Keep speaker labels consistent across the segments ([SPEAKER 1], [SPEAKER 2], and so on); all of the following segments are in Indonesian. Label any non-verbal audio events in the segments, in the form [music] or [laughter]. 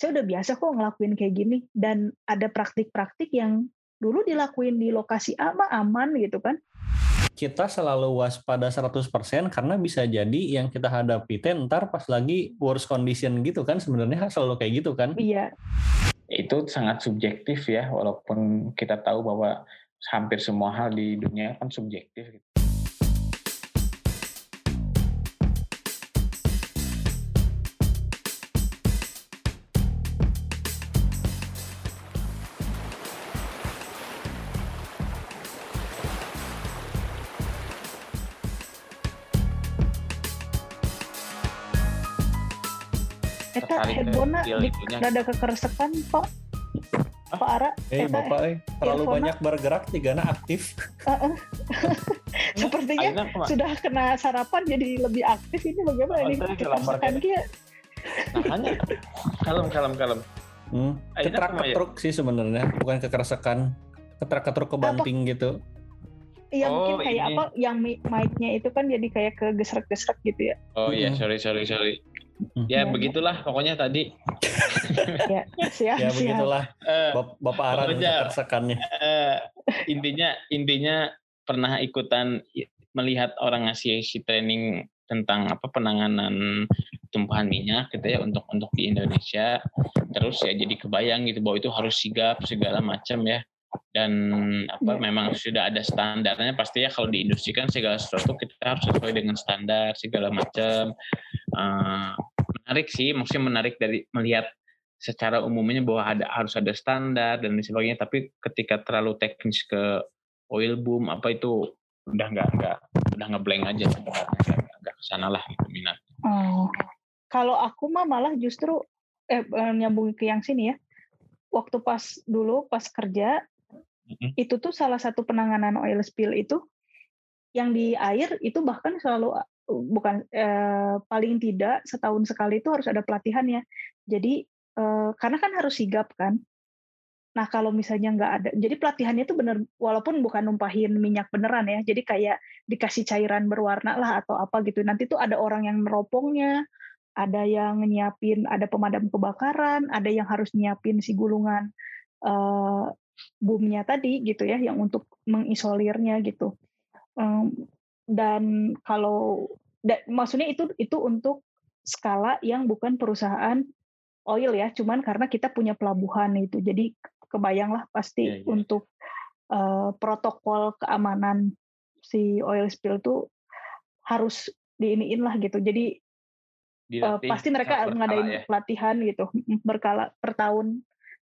[SPEAKER 1] saya udah biasa kok ngelakuin kayak gini dan ada praktik-praktik yang dulu dilakuin di lokasi A mah aman gitu kan.
[SPEAKER 2] Kita selalu waspada 100% karena bisa jadi yang kita hadapi teh ntar pas lagi worst condition gitu kan sebenarnya selalu kayak gitu kan.
[SPEAKER 1] Iya.
[SPEAKER 3] Itu sangat subjektif ya walaupun kita tahu bahwa hampir semua hal di dunia kan subjektif gitu. Itunya.
[SPEAKER 1] rada kekeresekan Pak. Pak Ara,
[SPEAKER 2] Eh bapak eh terlalu
[SPEAKER 1] earphone-nya-
[SPEAKER 2] banyak bergerak tigana aktif.
[SPEAKER 1] Heeh. [laughs] Sepertinya
[SPEAKER 3] Aina
[SPEAKER 1] sudah kena sarapan jadi lebih aktif ini bagaimana
[SPEAKER 3] Oh,
[SPEAKER 1] ini
[SPEAKER 3] tadi
[SPEAKER 1] kekeresekan
[SPEAKER 3] kelamar
[SPEAKER 1] kia.
[SPEAKER 3] Makanya kalem kalem kalem.
[SPEAKER 2] Hmm. Ketrak
[SPEAKER 3] ke mana ya?
[SPEAKER 2] ketruk sih sebenarnya bukan kekeresakan. Ketrak ketruk kebanting gitu.
[SPEAKER 1] Iya
[SPEAKER 3] Oh,
[SPEAKER 1] mungkin kayak
[SPEAKER 3] ini.
[SPEAKER 1] apa yang mi- mic-nya itu kan jadi kayak kegesrek-gesrek gitu ya.
[SPEAKER 3] Oh iya
[SPEAKER 2] Mm-mm.
[SPEAKER 3] sorry sorry sorry.
[SPEAKER 2] Mm.
[SPEAKER 3] Ya
[SPEAKER 1] Iya.
[SPEAKER 3] begitulah pokoknya tadi.
[SPEAKER 1] Ya, siap,
[SPEAKER 2] Ya
[SPEAKER 1] siap.
[SPEAKER 2] begitulah
[SPEAKER 3] Eh,
[SPEAKER 2] Bap- Bapak Ara dan
[SPEAKER 3] Pokoknya-
[SPEAKER 2] kekeresakannya.
[SPEAKER 3] eh, intinya intinya pernah ikutan melihat orang ngasih si training tentang apa penanganan tumpahan minyak gitu ya untuk untuk di Indonesia terus ya jadi kebayang gitu bahwa itu harus sigap segala macam ya dan apa
[SPEAKER 1] Ya.
[SPEAKER 3] memang sudah ada standarnya pasti ya kalau di industri kan segala sesuatu kita harus sesuai dengan standar segala macam Eh, menarik sih maksudnya menarik dari melihat secara umumnya bahwa ada harus ada standar dan lain sebagainya tapi ketika terlalu teknis ke oil boom apa itu udah nggak nggak udah ngeblank aja nggak ke sana lah gitu minat
[SPEAKER 1] Oh. Kalau aku mah malah justru eh eh, nyambung ke yang sini ya. Waktu pas dulu pas kerja
[SPEAKER 3] Mhm.
[SPEAKER 1] itu tuh salah satu penanganan oil spill itu yang di air itu bahkan selalu bukan eh, paling tidak setahun sekali itu harus ada pelatihannya. Jadi eh, karena kan harus sigap kan. Nah kalau misalnya nggak ada, jadi pelatihannya itu bener walaupun bukan numpahin minyak beneran ya. Jadi kayak dikasih cairan berwarna lah atau apa gitu. Nanti tuh ada orang yang meropongnya, ada yang nyiapin, ada pemadam kebakaran, ada yang harus nyiapin si gulungan eh, boomnya tadi gitu ya, yang untuk mengisolirnya gitu. Em, dan kalau da- maksudnya itu itu untuk skala yang bukan perusahaan oil ya, cuman karena kita punya pelabuhan itu. Jadi kebayanglah pasti
[SPEAKER 3] Iya, iya.
[SPEAKER 1] untuk eh, protokol keamanan si oil spill tuh harus diiniin lah gitu. Jadi
[SPEAKER 3] Dilatih
[SPEAKER 1] pasti mereka ngadain
[SPEAKER 3] ya.
[SPEAKER 1] pelatihan gitu mm, berkala per tahun.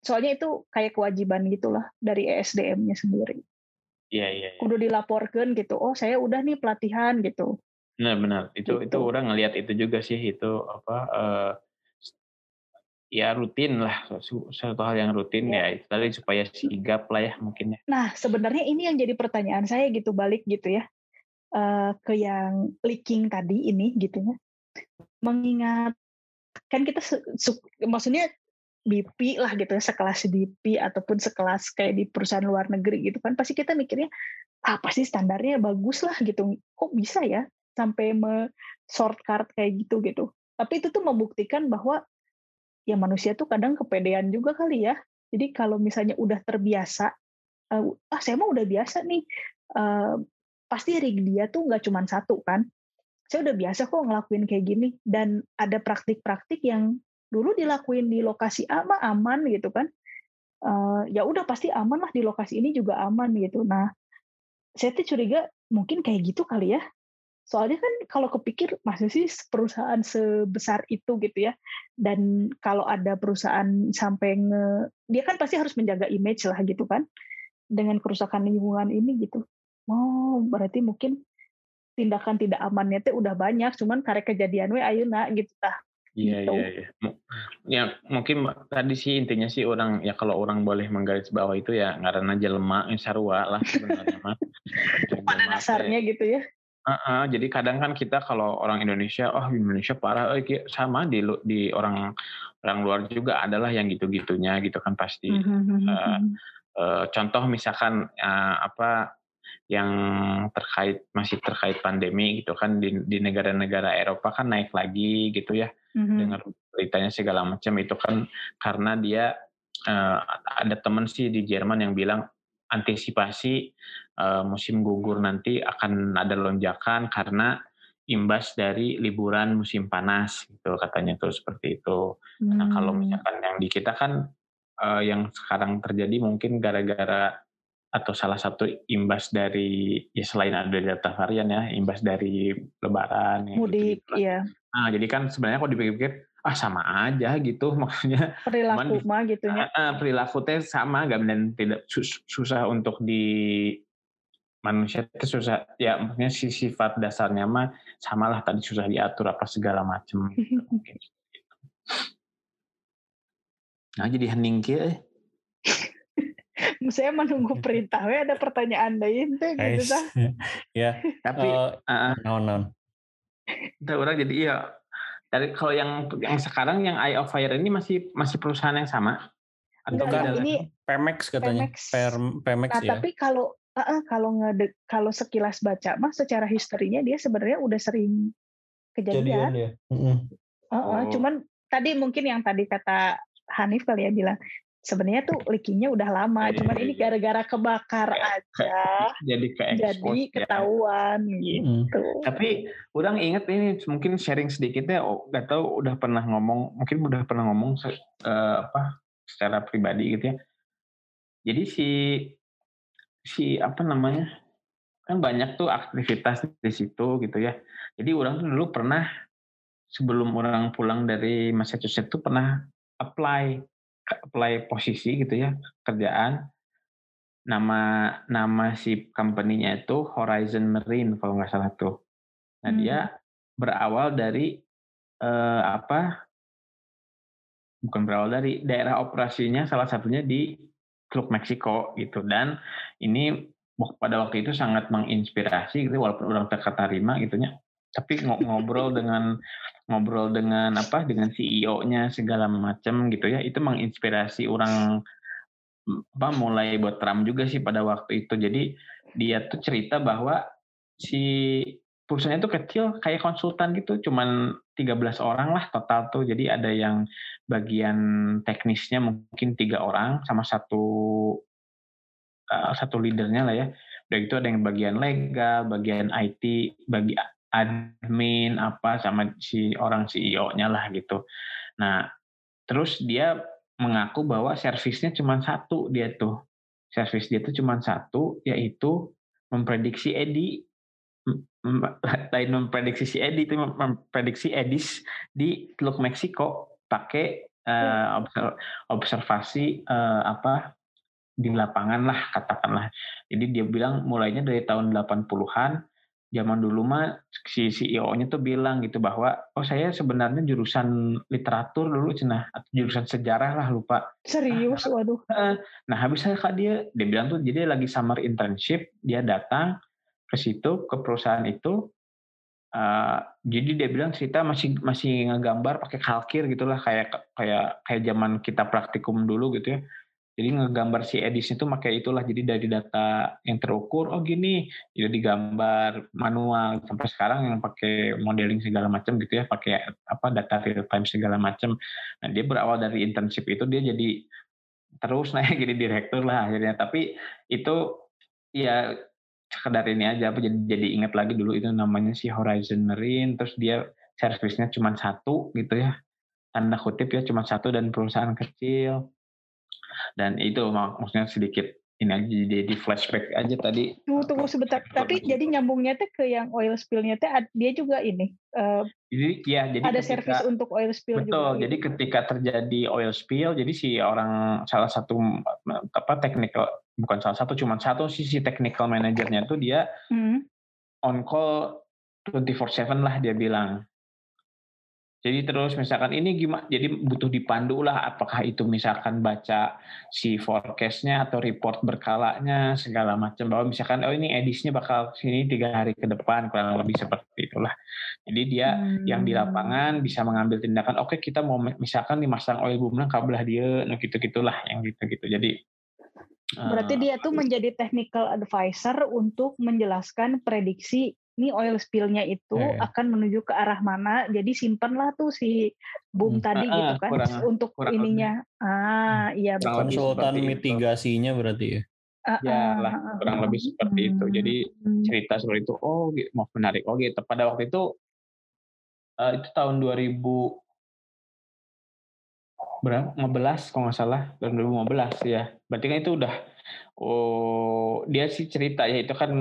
[SPEAKER 1] Soalnya itu kayak kewajiban gitulah dari ESDM-nya sendiri.
[SPEAKER 3] Iya iya iya.
[SPEAKER 1] Kudu dilaporkan gitu. Oh, saya udah nih pelatihan gitu.
[SPEAKER 3] benar-benar itu
[SPEAKER 1] Gitu.
[SPEAKER 3] itu orang ngelihat itu juga sih itu apa eh, ya rutin lah suatu hal yang rutin
[SPEAKER 1] Iya.
[SPEAKER 3] ya itu tadi supaya sigap lah ya mungkin ya
[SPEAKER 1] Nah, sebenarnya ini yang jadi pertanyaan saya gitu balik gitu ya eh, ke yang leaking tadi ini gitu ya. Mengingat kan kita su- su- maksudnya BP lah gitu ya, sekelas BP ataupun sekelas kayak di perusahaan luar negeri gitu kan pasti kita mikirnya apa sih standarnya bagus lah gitu. Kok bisa ya sampai me shortcut kayak gitu gitu. Tapi itu tuh membuktikan bahwa ya manusia tuh kadang kepedean juga kali ya. Jadi kalau misalnya udah terbiasa eh, ah saya mah udah biasa nih eh, pasti rig dia tuh nggak cuma satu kan saya udah biasa kok ngelakuin kayak gini dan ada praktik-praktik yang dulu dilakuin di lokasi A mah aman gitu kan. Eh, ya udah pasti aman lah di lokasi ini juga aman gitu. Nah saya tuh curiga mungkin kayak gitu kali ya. Soalnya kan kalau kepikir masa sih perusahaan sebesar itu gitu ya. Dan kalau ada perusahaan sampai nge dia kan pasti harus menjaga image lah gitu kan. Dengan kerusakan lingkungan ini gitu. Oh, berarti mungkin tindakan tidak amannya teh udah banyak, cuman karek kejadian we ayeuna gitu tah.
[SPEAKER 3] Iya
[SPEAKER 1] Gitu.
[SPEAKER 3] iya iya. Mu- Ya mungkin tadi sih intinya sih orang ya kalau orang boleh menggaris bawah itu ya karena jelema eh, sarua lah sebenarnya mah. [laughs]
[SPEAKER 1] Pada dasarnya gitu ya.
[SPEAKER 3] Heeh, jadi kadang kan kita kalau orang Indonesia, oh Indonesia parah, eh, kayak sama di di orang orang luar juga adalah yang gitu-gitunya gitu kan pasti.
[SPEAKER 1] Mhm,
[SPEAKER 3] Eh, eh, contoh misalkan eh, apa yang terkait masih terkait pandemi gitu kan di di negara-negara Eropa kan naik lagi gitu ya
[SPEAKER 1] Mhm.
[SPEAKER 3] dengar beritanya segala macam itu kan karena dia eh, ada teman sih di Jerman yang bilang antisipasi eh, musim gugur nanti akan ada lonjakan karena imbas dari liburan musim panas gitu katanya tuh seperti itu. Nah kalau
[SPEAKER 1] Hmm.
[SPEAKER 3] misalkan yang di kita kan eh, yang sekarang terjadi mungkin gara-gara atau salah satu imbas dari ya selain ada delta varian ya imbas dari lebaran ya
[SPEAKER 1] mudik,
[SPEAKER 3] gitu
[SPEAKER 1] ya
[SPEAKER 3] Nah, jadi kan sebenarnya kalau dipikir-pikir ah sama aja gitu [laughs] maksudnya
[SPEAKER 1] perilaku
[SPEAKER 3] Cuman-
[SPEAKER 1] mah gitunya.
[SPEAKER 3] ah, ah, perilaku teh sama gak dan tidak sus- susah untuk di manusia itu susah ya maksudnya si sifat dasarnya mah samalah tadi susah diatur apa segala macam gitu, [laughs] mungkin. Nah jadi hening kia eh. [laughs]
[SPEAKER 1] Saya menunggu perintah. We ada pertanyaan lain teh gitu tah.
[SPEAKER 2] ya,
[SPEAKER 3] tapi ah,
[SPEAKER 2] non non.
[SPEAKER 3] Kita orang jadi iya dari kalau yang yang sekarang yang Eye of Fire ini masih masih perusahaan yang sama atau
[SPEAKER 1] Enggak,
[SPEAKER 3] lagi?
[SPEAKER 1] ini
[SPEAKER 2] Pemex katanya,
[SPEAKER 1] Pemex.
[SPEAKER 2] Pemex
[SPEAKER 1] Nah,
[SPEAKER 2] ya.
[SPEAKER 1] tapi kalau uh, uh, kalau ngede, kalau sekilas baca mah secara historinya dia sebenarnya udah sering kejadian.
[SPEAKER 2] ya.
[SPEAKER 1] Uh, uh,
[SPEAKER 3] Oh.
[SPEAKER 1] Cuman tadi mungkin yang tadi kata Hanif kali ya bilang sebenarnya tuh leakingnya udah lama,
[SPEAKER 3] Iya,
[SPEAKER 1] cuman
[SPEAKER 3] iya,
[SPEAKER 1] ini
[SPEAKER 3] iya.
[SPEAKER 1] gara-gara kebakar aja [laughs]
[SPEAKER 3] jadi ke
[SPEAKER 1] jadi ketahuan
[SPEAKER 2] Mm.
[SPEAKER 1] gitu.
[SPEAKER 3] Tapi orang ingat ini mungkin sharing sedikitnya, oh, nggak tahu udah pernah ngomong, mungkin udah pernah ngomong se- eh, apa secara pribadi gitu ya. Jadi si si apa namanya kan banyak tuh aktivitas di situ gitu ya. Jadi orang tuh dulu pernah sebelum orang pulang dari Massachusetts tuh pernah apply apply posisi gitu ya kerjaan nama nama si company-nya itu Horizon Marine kalau nggak salah tuh. Nah
[SPEAKER 1] Hmm.
[SPEAKER 3] dia berawal dari eh, apa? Bukan berawal dari daerah operasinya salah satunya di Teluk Meksiko gitu dan ini pada waktu itu sangat menginspirasi gitu walaupun orang terkatarima gitunya tapi ngo- ngobrol dengan ngobrol dengan apa dengan CEO-nya segala macam gitu ya itu menginspirasi orang apa mulai buat Trump juga sih pada waktu itu. Jadi dia tuh cerita bahwa si perusahaannya itu kecil kayak konsultan gitu cuman 13 orang lah total tuh. Jadi ada yang bagian teknisnya mungkin tiga orang sama satu uh, satu leadernya lah ya. Udah gitu ada yang bagian legal bagian IT bagi admin apa sama si orang CEO-nya lah gitu. Nah terus dia mengaku bahwa servisnya cuma satu dia tuh. Servis dia tuh cuma satu yaitu memprediksi Edi. Lain memprediksi si Edi itu mem- memprediksi Edis di Teluk Meksiko. Pakai obser- observasi eh, apa di lapangan lah katakanlah. Jadi dia bilang mulainya dari tahun 80-an zaman dulu mah si CEO-nya tuh bilang gitu bahwa oh saya sebenarnya jurusan literatur dulu cenah atau jurusan sejarah lah lupa.
[SPEAKER 1] Serius, waduh.
[SPEAKER 3] Nah habis saya kak dia dia bilang tuh jadi lagi summer internship dia datang ke situ ke perusahaan itu Uh, jadi dia bilang cerita masih masih ngegambar pakai kalkir gitulah kayak kayak kayak zaman kita praktikum dulu gitu ya. Jadi ngegambar si edisnya itu pakai itulah jadi dari data yang terukur oh gini jadi digambar manual. Sampai sekarang yang pakai modeling segala macam gitu ya pakai apa data real time segala macam. Nah dia berawal dari internship itu dia jadi terus naik [laughs] jadi direktur lah akhirnya. Tapi itu ya sekedar ini aja apa jadi jadi ingat lagi dulu itu namanya si Horizon Marine terus dia servisnya cuma satu gitu ya. Tanda kutip ya cuma satu dan perusahaan kecil dan itu mak- maksudnya sedikit ini aja jadi flashback aja tadi
[SPEAKER 1] Tunggu, tunggu sebentar. Tapi jadi nyambungnya teh ke yang oil spill-nya teh dia juga ini eh,
[SPEAKER 3] jadi ya jadi
[SPEAKER 1] ada
[SPEAKER 3] ketika-
[SPEAKER 1] servis untuk oil spill
[SPEAKER 3] Betul.
[SPEAKER 1] juga. gitu.
[SPEAKER 3] Jadi ketika terjadi oil spill, jadi si orang salah satu apa technical bukan salah satu cuma satu sih si technical manajernya tuh dia
[SPEAKER 1] Hmm.
[SPEAKER 3] on call 24/7 lah dia bilang. Jadi terus misalkan ini gimana, jadi butuh dipandu lah apakah itu misalkan baca si forecastnya atau report berkalanya segala macam bahwa misalkan oh ini edisnya bakal sini tiga hari ke depan kurang lebih seperti itulah. Jadi dia yang di
[SPEAKER 1] Hmm.
[SPEAKER 3] lapangan bisa mengambil tindakan oke kita mau misalkan dimasang oil boomnya kabelah dia nah gitu gitulah yang gitu gitu jadi
[SPEAKER 1] Berarti
[SPEAKER 3] eh,
[SPEAKER 1] dia tuh menjadi technical advisor untuk menjelaskan prediksi ini oil spillnya itu
[SPEAKER 2] Iya.
[SPEAKER 1] akan menuju ke arah mana. Jadi simpenlah tuh si boom
[SPEAKER 2] Hmm.
[SPEAKER 1] tadi
[SPEAKER 3] Ah,
[SPEAKER 1] gitu
[SPEAKER 3] ah,
[SPEAKER 1] kan
[SPEAKER 3] kurang-
[SPEAKER 1] untuk
[SPEAKER 3] kurang
[SPEAKER 1] ininya. Ah, iya betul.
[SPEAKER 3] Kurang lebih
[SPEAKER 2] konsultan
[SPEAKER 3] seperti itu.
[SPEAKER 2] mitigasinya berarti ya.
[SPEAKER 1] Ah,
[SPEAKER 3] Ya
[SPEAKER 1] ah,
[SPEAKER 3] lah,
[SPEAKER 1] ah,
[SPEAKER 3] kurang
[SPEAKER 1] ah,
[SPEAKER 3] lebih seperti itu. Jadi
[SPEAKER 1] hmm.
[SPEAKER 3] cerita seperti itu, oh gitu, mau menarik, oh gitu. Pada waktu itu, eh, itu tahun 2000 berapa? 15 kalau nggak salah, tahun 2015 ya. Berarti kan itu udah, oh dia sih cerita ya itu kan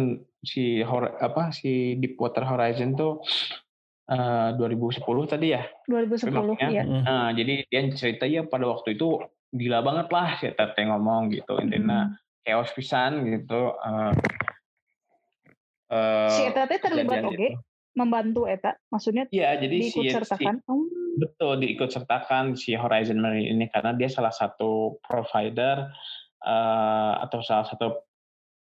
[SPEAKER 3] si Hor- apa si Deepwater Horizon tuh eh, 2010 tadi ya.
[SPEAKER 1] 2010
[SPEAKER 3] Maksudnya,
[SPEAKER 1] ya.
[SPEAKER 2] Mm.
[SPEAKER 3] Nah, jadi dia cerita ya pada waktu itu gila banget lah si Tete ngomong gitu intinya
[SPEAKER 1] Hmm.
[SPEAKER 3] chaos pisan gitu. eh, eh,
[SPEAKER 1] Si Eta teh terlibat oke
[SPEAKER 3] itu.
[SPEAKER 1] membantu Eta, maksudnya
[SPEAKER 3] Iya, jadi si,
[SPEAKER 1] diikut sertakan. Oh,
[SPEAKER 3] si betul diikut sertakan si Horizon Marine ini karena dia salah satu provider eh, atau salah satu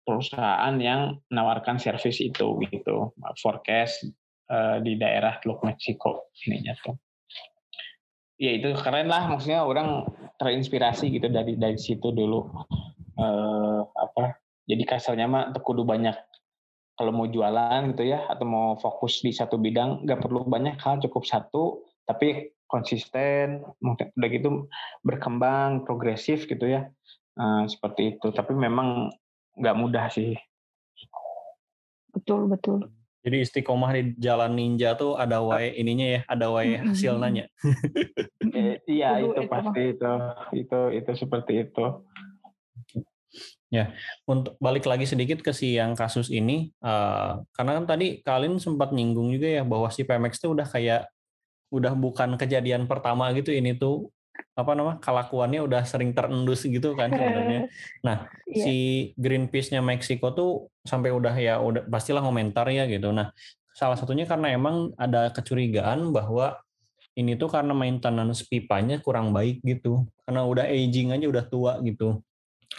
[SPEAKER 3] perusahaan yang menawarkan servis itu gitu, forecast eh, di daerah Teluk Meksiko ininya tuh. Ya itu keren lah, maksudnya orang terinspirasi gitu dari dari situ dulu. Eh, apa? Jadi kasarnya mah teu kudu banyak kalau mau jualan gitu ya atau mau fokus di satu bidang nggak perlu banyak hal cukup satu tapi konsisten udah gitu berkembang progresif gitu ya Eh, seperti itu tapi memang nggak mudah sih
[SPEAKER 1] betul betul.
[SPEAKER 2] Jadi istiqomah di jalan ninja tuh ada wae ininya ya, ada wae
[SPEAKER 1] Mm-mm.
[SPEAKER 2] hasilnya. [laughs]
[SPEAKER 3] Eh, iya itu pasti itu itu itu seperti itu
[SPEAKER 2] Untuk balik lagi sedikit ke si yang kasus ini, eh, karena kan tadi kalian sempat nyinggung juga ya bahwa si Pemex tuh udah kayak udah bukan kejadian pertama gitu ini tuh apa nama kelakuannya udah sering terendus gitu kan sebenarnya. [laughs] Nah,
[SPEAKER 1] Iya.
[SPEAKER 2] si Greenpeace-nya Meksiko tuh sampai udah ya udah pastilah komentar ya gitu. Nah, salah satunya karena emang ada kecurigaan bahwa ini tuh karena maintenance pipanya kurang baik gitu. Karena udah aging aja udah tua gitu.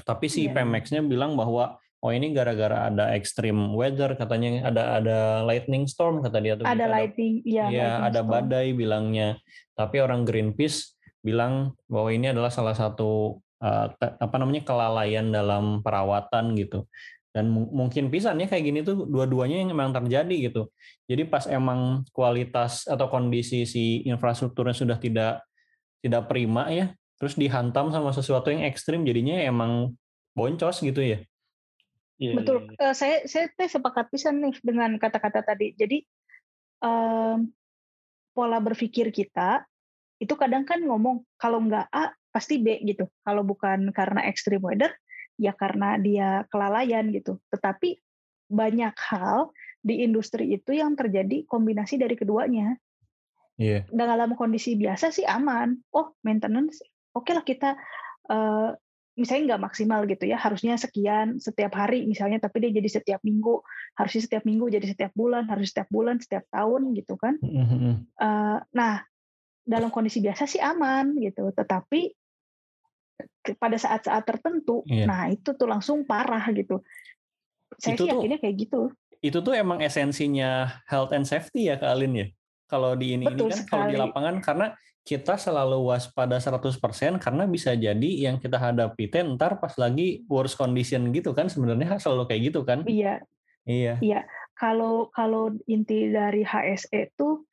[SPEAKER 2] Tapi si
[SPEAKER 1] Iya.
[SPEAKER 2] Pemex-nya bilang bahwa oh ini gara-gara ada extreme weather katanya ada ada lightning storm kata dia tuh.
[SPEAKER 1] ada
[SPEAKER 2] gitu,
[SPEAKER 1] lighting, iya.
[SPEAKER 2] Iya,
[SPEAKER 1] lighting
[SPEAKER 2] ada
[SPEAKER 1] storm.
[SPEAKER 2] badai bilangnya. Tapi orang Greenpeace bilang bahwa ini adalah salah satu uh, apa namanya kelalaian dalam perawatan gitu. Dan mu- mungkin pisannya kayak gini tuh dua-duanya yang memang terjadi gitu. Jadi pas emang kualitas atau kondisi si infrastrukturnya sudah tidak tidak prima ya, terus dihantam sama sesuatu yang ekstrim jadinya emang boncos gitu ya.
[SPEAKER 3] Iya,
[SPEAKER 1] Betul.
[SPEAKER 3] iya, iya.
[SPEAKER 1] Eh, saya saya teh sepakat pisan nih dengan kata-kata tadi. Jadi em, pola berpikir kita itu kadang kan ngomong kalau nggak A pasti B gitu. Kalau bukan karena extreme weather ya karena dia kelalaian gitu. Tetapi banyak hal di industri itu yang terjadi kombinasi dari keduanya.
[SPEAKER 2] Iya.
[SPEAKER 1] dalam kondisi biasa sih aman. Oh, maintenance, oke lah kita eh, misalnya nggak maksimal gitu ya, harusnya sekian setiap hari misalnya, tapi dia jadi setiap minggu, harusnya setiap minggu jadi setiap bulan, harus setiap bulan, setiap tahun gitu kan.
[SPEAKER 2] Mhm.
[SPEAKER 1] Eh, nah, dalam kondisi biasa sih aman gitu, tetapi pada saat-saat tertentu,
[SPEAKER 2] Iya.
[SPEAKER 1] nah itu tuh langsung parah gitu. Saya
[SPEAKER 2] Itu
[SPEAKER 1] sih
[SPEAKER 2] tuh-
[SPEAKER 1] yakinnya kayak gitu.
[SPEAKER 2] itu tuh emang esensinya health and safety ya Kak Alin ya. Kalau di ini, ini kan kalau di lapangan karena kita selalu waspada 100% karena bisa jadi yang kita hadapi teh ntar pas lagi worst condition gitu kan sebenarnya selalu kayak gitu kan.
[SPEAKER 1] Iya,
[SPEAKER 2] Iya.
[SPEAKER 1] kalau kalau inti dari HSE itu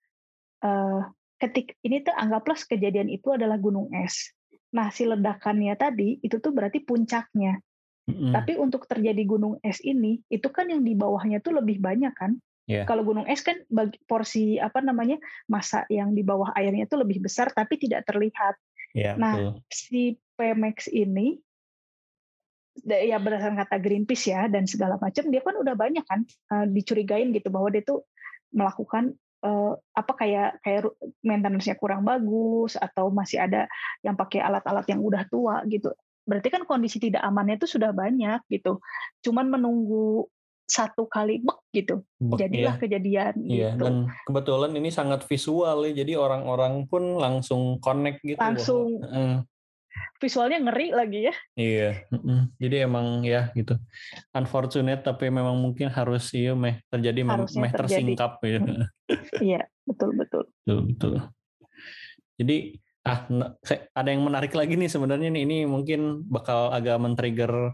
[SPEAKER 1] eh, ketik ini tuh anggaplah kejadian itu adalah gunung es. Nah si ledakannya tadi itu tuh berarti puncaknya.
[SPEAKER 2] Mm-mm.
[SPEAKER 1] Tapi untuk terjadi gunung es ini itu kan yang di bawahnya tuh lebih banyak kan.
[SPEAKER 2] Iya.
[SPEAKER 1] Kalau gunung es kan bagi porsi apa namanya masa yang di bawah airnya itu lebih besar tapi tidak terlihat.
[SPEAKER 2] Iya,
[SPEAKER 1] Nah,
[SPEAKER 2] betul.
[SPEAKER 1] Si Pemex ini ya berdasarkan kata Greenpeace ya dan segala macam dia kan udah banyak kan eh, dicurigain gitu bahwa dia tuh melakukan eh, apa kayak kayak maintenance-nya kurang bagus atau masih ada yang pakai alat-alat yang udah tua gitu. Berarti kan kondisi tidak amannya itu sudah banyak gitu. Cuman menunggu satu kali bek gitu.
[SPEAKER 2] Bek,
[SPEAKER 1] Jadilah
[SPEAKER 2] iya.
[SPEAKER 1] kejadian
[SPEAKER 2] Iya,
[SPEAKER 1] gitu.
[SPEAKER 2] dan kebetulan ini sangat visual ya, jadi orang-orang pun langsung connect gitu.
[SPEAKER 1] Langsung. Visualnya ngeri lagi ya.
[SPEAKER 2] Iya, jadi emang ya gitu. Unfortunate tapi memang mungkin harus iya meh terjadi
[SPEAKER 1] Harusnya
[SPEAKER 2] meh
[SPEAKER 1] terjadi.
[SPEAKER 2] tersingkap gitu.
[SPEAKER 1] Iya, betul betul.
[SPEAKER 2] Betul, betul. Jadi Ah, ada yang menarik lagi nih sebenarnya nih. Ini mungkin bakal agak men-trigger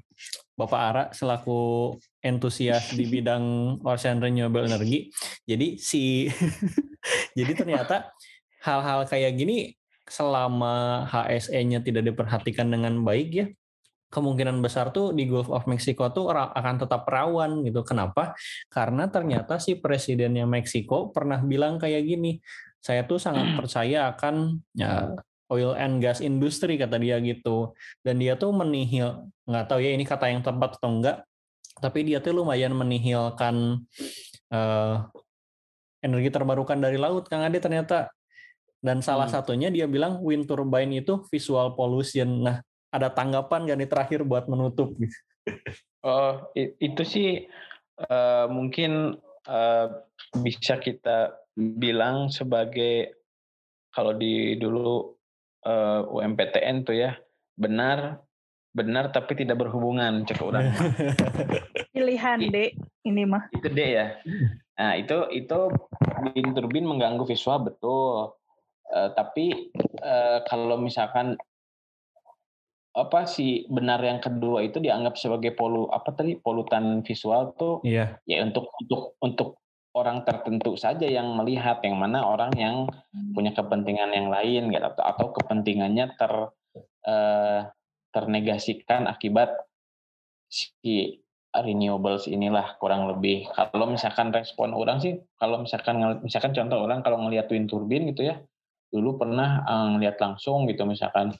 [SPEAKER 2] Bapak Ara selaku entusias di bidang ocean renewable energy. Jadi si [laughs] jadi ternyata hal-hal kayak gini selama HSE-nya tidak diperhatikan dengan baik ya, kemungkinan besar tuh di Gulf of Mexico tuh akan tetap rawan gitu. Kenapa? Karena ternyata si presidennya Meksiko pernah bilang kayak gini, saya tuh sangat [clears throat] percaya akan ya, oil and gas industry kata dia gitu. Dan dia tuh menihil, nggak tahu ya ini kata yang tepat atau enggak, tapi dia tuh lumayan menihilkan uh, energi terbarukan dari laut, Kang Ade ternyata. Dan salah hmm. satunya dia bilang wind turbine itu visual pollution. Nah, ada tanggapan nggak nih terakhir buat menutup?
[SPEAKER 3] Oh, itu sih uh, mungkin uh, bisa kita bilang sebagai kalau di dulu uh, eh, UMPTN tuh ya benar benar tapi tidak berhubungan cek orang [laughs]
[SPEAKER 1] pilihan D ini mah
[SPEAKER 3] itu D ya nah itu itu bin turbin mengganggu visual betul uh, tapi uh, kalau misalkan apa sih benar yang kedua itu dianggap sebagai polu apa tadi polutan visual tuh
[SPEAKER 2] iya.
[SPEAKER 3] ya untuk untuk untuk orang tertentu saja yang melihat yang mana orang yang punya kepentingan yang lain gitu atau, atau kepentingannya ter eh, ternegasikan akibat si renewables inilah kurang lebih kalau misalkan respon orang sih kalau misalkan misalkan contoh orang kalau ngelihat wind turbine gitu ya dulu pernah uh, ngelihat langsung gitu misalkan.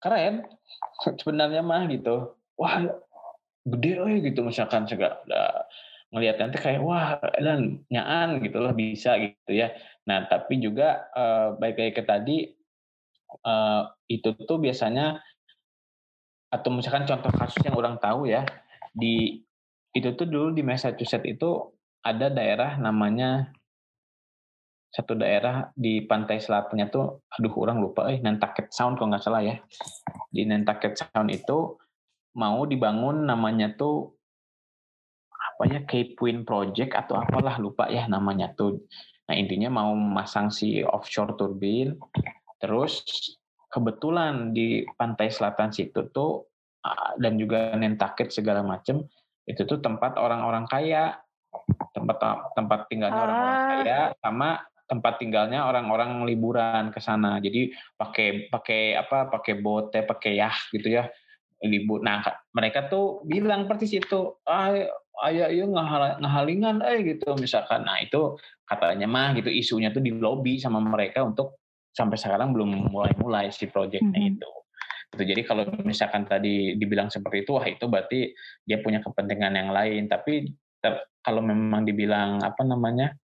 [SPEAKER 3] Keren. [laughs] Sebenarnya mah gitu. Wah gede eh gitu misalkan segala ngelihat nanti kayak wah dan nyaan gitu loh bisa gitu ya. Nah tapi juga uh, baik kayak ke tadi uh, itu tuh biasanya atau misalkan contoh kasus yang orang tahu ya di itu tuh dulu di Massachusetts itu ada daerah namanya satu daerah di pantai selatannya tuh aduh orang lupa eh Nantucket Sound kalau nggak salah ya di Nantucket Sound itu mau dibangun namanya tuh apa ya Cape Wind Project atau apalah lupa ya namanya tuh. Nah intinya mau masang si offshore turbin, terus kebetulan di pantai selatan situ tuh dan juga Nantucket segala macam itu tuh tempat orang-orang kaya, tempat tempat tinggalnya orang-orang ah. kaya sama tempat tinggalnya orang-orang liburan ke sana. Jadi pakai pakai apa? Pakai boat, pakai yah gitu ya libur. Nah, mereka tuh bilang persis itu, ah ayah iya ngahalingan eh gitu misalkan nah itu katanya mah gitu isunya tuh di lobby sama mereka untuk sampai sekarang belum mulai-mulai si proyeknya mm -hmm. itu gitu jadi kalau misalkan tadi dibilang seperti itu wah itu berarti dia punya kepentingan yang lain tapi ter, kalau memang dibilang apa namanya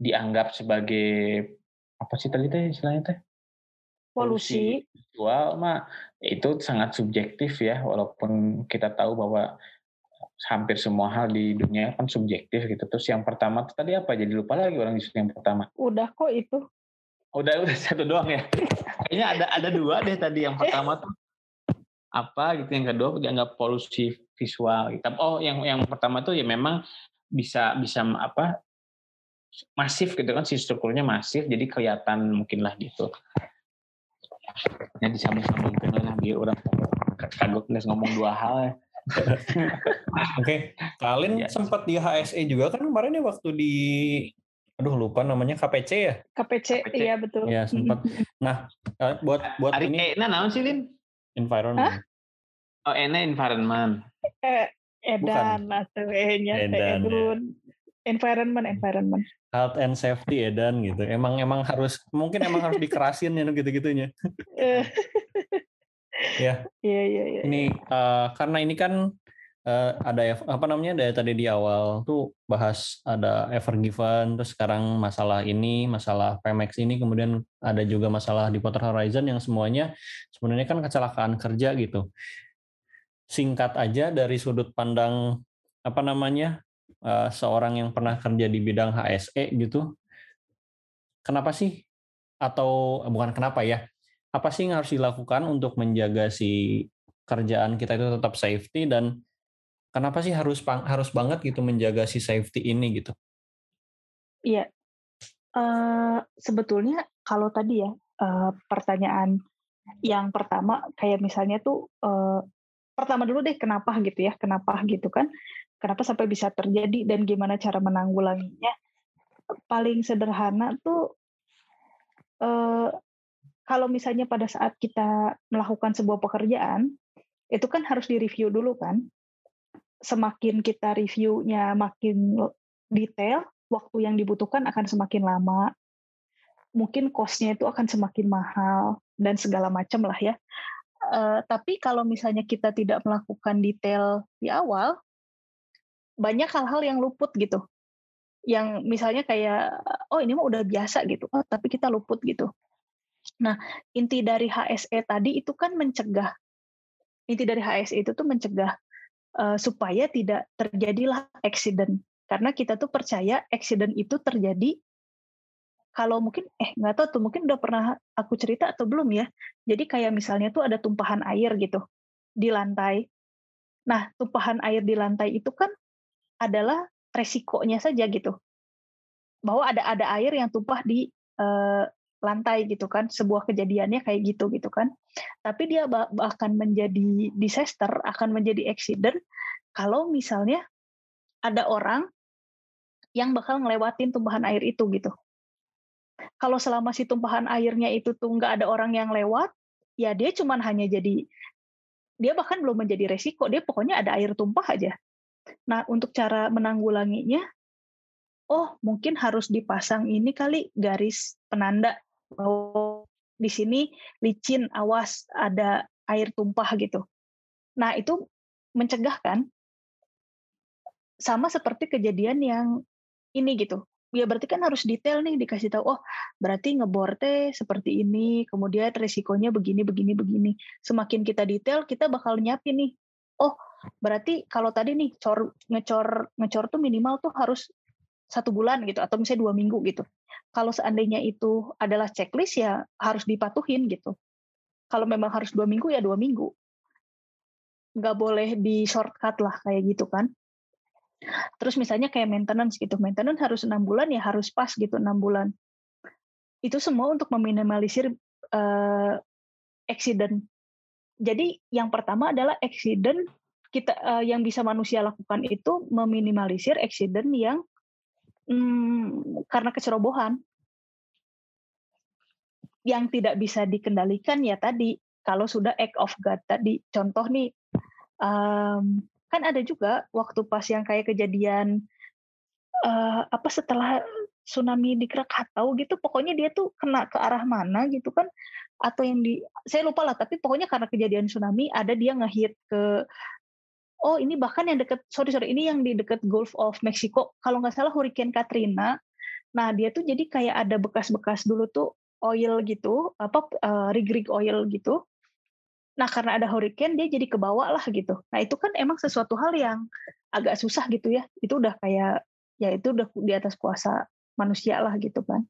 [SPEAKER 3] dianggap sebagai apa sih tadi teh istilahnya teh
[SPEAKER 1] polusi
[SPEAKER 3] visual mah itu sangat subjektif ya walaupun kita tahu bahwa hampir semua hal di dunia kan subjektif gitu. Terus yang pertama tadi apa? Jadi lupa lagi orang yang pertama.
[SPEAKER 1] Udah kok itu.
[SPEAKER 3] Udah udah satu doang ya. Kayaknya ada ada dua deh tadi. Yang pertama tuh apa gitu, yang kedua dianggap polusi visual. Gitu. Oh, yang yang pertama tuh ya memang bisa bisa apa masif gitu kan si strukturnya masif jadi kelihatan mungkin lah gitu. Ya disambung-sambungkan lah biar orang kagok ngomong dua hal ya. [laughs]
[SPEAKER 2] Oke, okay. kalian ya. sempat di HSE juga kan kemarin ya waktu di aduh lupa namanya KPC ya?
[SPEAKER 1] KPC, KPC. iya betul.
[SPEAKER 2] Iya, sempat. [laughs] Nah, eh, buat buat
[SPEAKER 3] Ari, ini nah naon sih, Lin?
[SPEAKER 2] Environment.
[SPEAKER 3] Hah? Oh, ene environment.
[SPEAKER 1] Eh, edan atau E-nya edan, ya. Environment, environment.
[SPEAKER 2] Health and safety edan gitu. Emang emang harus mungkin emang harus dikerasin ya gitu-gitunya. Eh.
[SPEAKER 1] ya. Iya iya iya.
[SPEAKER 2] Ini uh, karena ini kan uh, ada apa namanya dari tadi di awal tuh bahas ada ever given terus sekarang masalah ini masalah Pemex ini kemudian ada juga masalah di Potter Horizon yang semuanya sebenarnya kan kecelakaan kerja gitu singkat aja dari sudut pandang apa namanya uh, seorang yang pernah kerja di bidang HSE gitu. Kenapa sih? Atau bukan kenapa ya apa sih yang harus dilakukan untuk menjaga si kerjaan kita itu tetap safety dan kenapa sih harus harus banget gitu menjaga si safety ini gitu?
[SPEAKER 1] Iya, uh, sebetulnya kalau tadi ya uh, pertanyaan yang pertama kayak misalnya tuh uh, pertama dulu deh kenapa gitu ya kenapa gitu kan kenapa sampai bisa terjadi dan gimana cara menanggulanginya. Paling sederhana tuh uh, kalau misalnya pada saat kita melakukan sebuah pekerjaan itu kan harus direview dulu kan. Semakin kita reviewnya makin detail waktu yang dibutuhkan akan semakin lama. Mungkin cost-nya itu akan semakin mahal dan segala macam lah ya. Uh, tapi kalau misalnya kita tidak melakukan detail di awal, banyak hal-hal yang luput gitu. Yang misalnya kayak, oh ini mah udah biasa gitu, oh, tapi kita luput gitu. Nah, inti dari HSE tadi itu kan mencegah. Inti dari HSE itu tuh mencegah uh, supaya tidak terjadilah accident. Karena kita tuh percaya accident itu terjadi kalau mungkin eh nggak tahu tuh mungkin udah pernah aku cerita atau belum ya. Jadi kayak misalnya tuh ada tumpahan air gitu di lantai. Nah, tumpahan air di lantai itu kan adalah resikonya saja gitu. Bahwa ada ada air yang tumpah di eh, lantai gitu kan, sebuah kejadiannya kayak gitu gitu kan. Tapi dia bahkan menjadi disaster, akan menjadi accident kalau misalnya ada orang yang bakal ngelewatin tumpahan air itu gitu kalau selama si tumpahan airnya itu tuh nggak ada orang yang lewat, ya dia cuman hanya jadi dia bahkan belum menjadi resiko, dia pokoknya ada air tumpah aja. Nah, untuk cara menanggulanginya, oh mungkin harus dipasang ini kali garis penanda bahwa di sini licin, awas ada air tumpah gitu. Nah, itu mencegah kan? Sama seperti kejadian yang ini gitu ya berarti kan harus detail nih dikasih tahu oh berarti ngebor teh seperti ini kemudian resikonya begini begini begini semakin kita detail kita bakal nyiapin nih oh berarti kalau tadi nih cor ngecor ngecor tuh minimal tuh harus satu bulan gitu atau misalnya dua minggu gitu kalau seandainya itu adalah checklist ya harus dipatuhin gitu kalau memang harus dua minggu ya dua minggu nggak boleh di shortcut lah kayak gitu kan Terus misalnya kayak maintenance gitu, maintenance harus enam bulan ya harus pas gitu enam bulan. Itu semua untuk meminimalisir uh, accident. Jadi yang pertama adalah accident kita uh, yang bisa manusia lakukan itu meminimalisir accident yang hmm, karena kecerobohan. Yang tidak bisa dikendalikan ya tadi kalau sudah act of God tadi. Contoh nih um, kan ada juga waktu pas yang kayak kejadian uh, apa setelah tsunami di Krakatau gitu pokoknya dia tuh kena ke arah mana gitu kan atau yang di saya lupa lah tapi pokoknya karena kejadian tsunami ada dia ngehit ke oh ini bahkan yang deket sorry sorry ini yang di deket Gulf of Mexico kalau nggak salah Hurricane Katrina nah dia tuh jadi kayak ada bekas-bekas dulu tuh oil gitu apa uh, rig rig oil gitu Nah, karena ada hurricane dia jadi kebawa lah gitu. Nah, itu kan emang sesuatu hal yang agak susah gitu ya. Itu udah kayak ya itu udah di atas kuasa manusia lah gitu kan.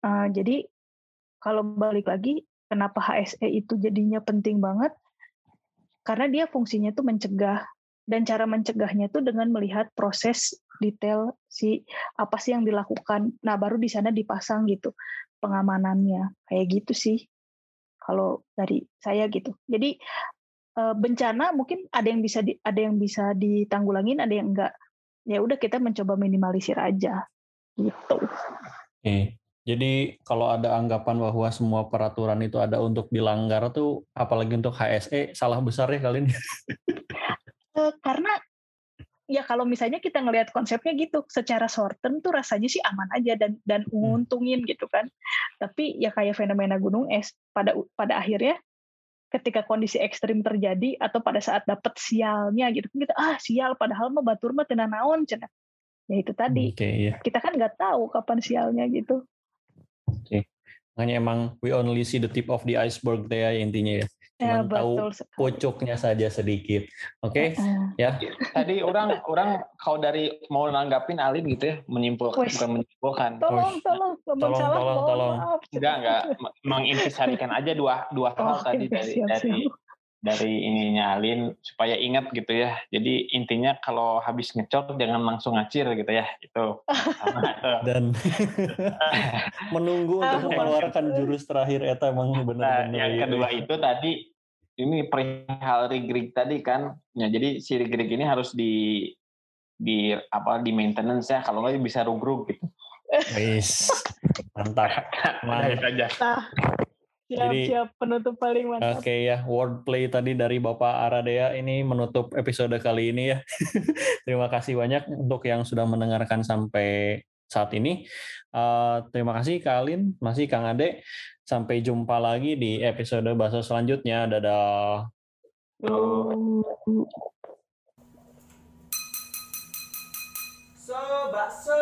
[SPEAKER 1] Uh, jadi kalau balik lagi kenapa HSE itu jadinya penting banget? Karena dia fungsinya tuh mencegah dan cara mencegahnya tuh dengan melihat proses detail si apa sih yang dilakukan. Nah, baru di sana dipasang gitu pengamanannya. Kayak gitu sih kalau dari saya gitu. Jadi eh, bencana mungkin ada yang bisa di, ada yang bisa ditanggulangin, ada yang enggak. Ya udah kita mencoba minimalisir aja gitu.
[SPEAKER 2] Oke. Jadi kalau ada anggapan bahwa semua peraturan itu ada untuk dilanggar tuh apalagi untuk HSE salah besar ya kali ini. [laughs]
[SPEAKER 1] Eh, karena ya kalau misalnya kita ngelihat konsepnya gitu secara short term tuh rasanya sih aman aja dan dan hmm. nguntungin gitu kan tapi ya kayak fenomena gunung es pada pada akhirnya ketika kondisi ekstrim terjadi atau pada saat dapat sialnya gitu kita ah sial padahal mah batur mah tenan naon cenah ya itu tadi okay, yeah. kita kan nggak tahu kapan sialnya gitu
[SPEAKER 2] oke okay. makanya emang we only see the tip of the iceberg ya intinya ya cuma ya, tahu sekali. pucuknya saja sedikit. Oke, okay? uh, ya.
[SPEAKER 3] Tadi orang orang kalau dari mau nanggapin Alin gitu ya, menyimpulkan bukan menyimpulkan.
[SPEAKER 1] Tolong, tolong,
[SPEAKER 2] tolong, salah, tolong, tolong.
[SPEAKER 3] Enggak, enggak [laughs] mengintisarikan aja dua dua hal oh, tadi dari siap, dari dari ininya Alin supaya ingat gitu ya. Jadi intinya kalau habis ngecot jangan langsung ngacir gitu ya. Itu. [laughs]
[SPEAKER 2] Dan [laughs] menunggu untuk mengeluarkan jurus terakhir eta emang benar-benar.
[SPEAKER 3] Nah, yang kedua itu tadi ini perihal rigrig tadi kan. Ya, jadi si rigrig ini harus di di apa di maintenance ya kalau nggak bisa rugrug gitu.
[SPEAKER 2] Wis. Mantap. [laughs]
[SPEAKER 3] Mantap aja. Nah,
[SPEAKER 1] Siap, Jadi, siap penutup paling mantap.
[SPEAKER 2] Oke okay, ya, wordplay tadi dari Bapak Aradea ini menutup episode kali ini ya. [laughs] terima kasih banyak untuk yang sudah mendengarkan sampai saat ini. Uh, terima kasih Kak Alin, masih Kang Ade. Sampai jumpa lagi di episode bahasa selanjutnya. Dadah. So, bakso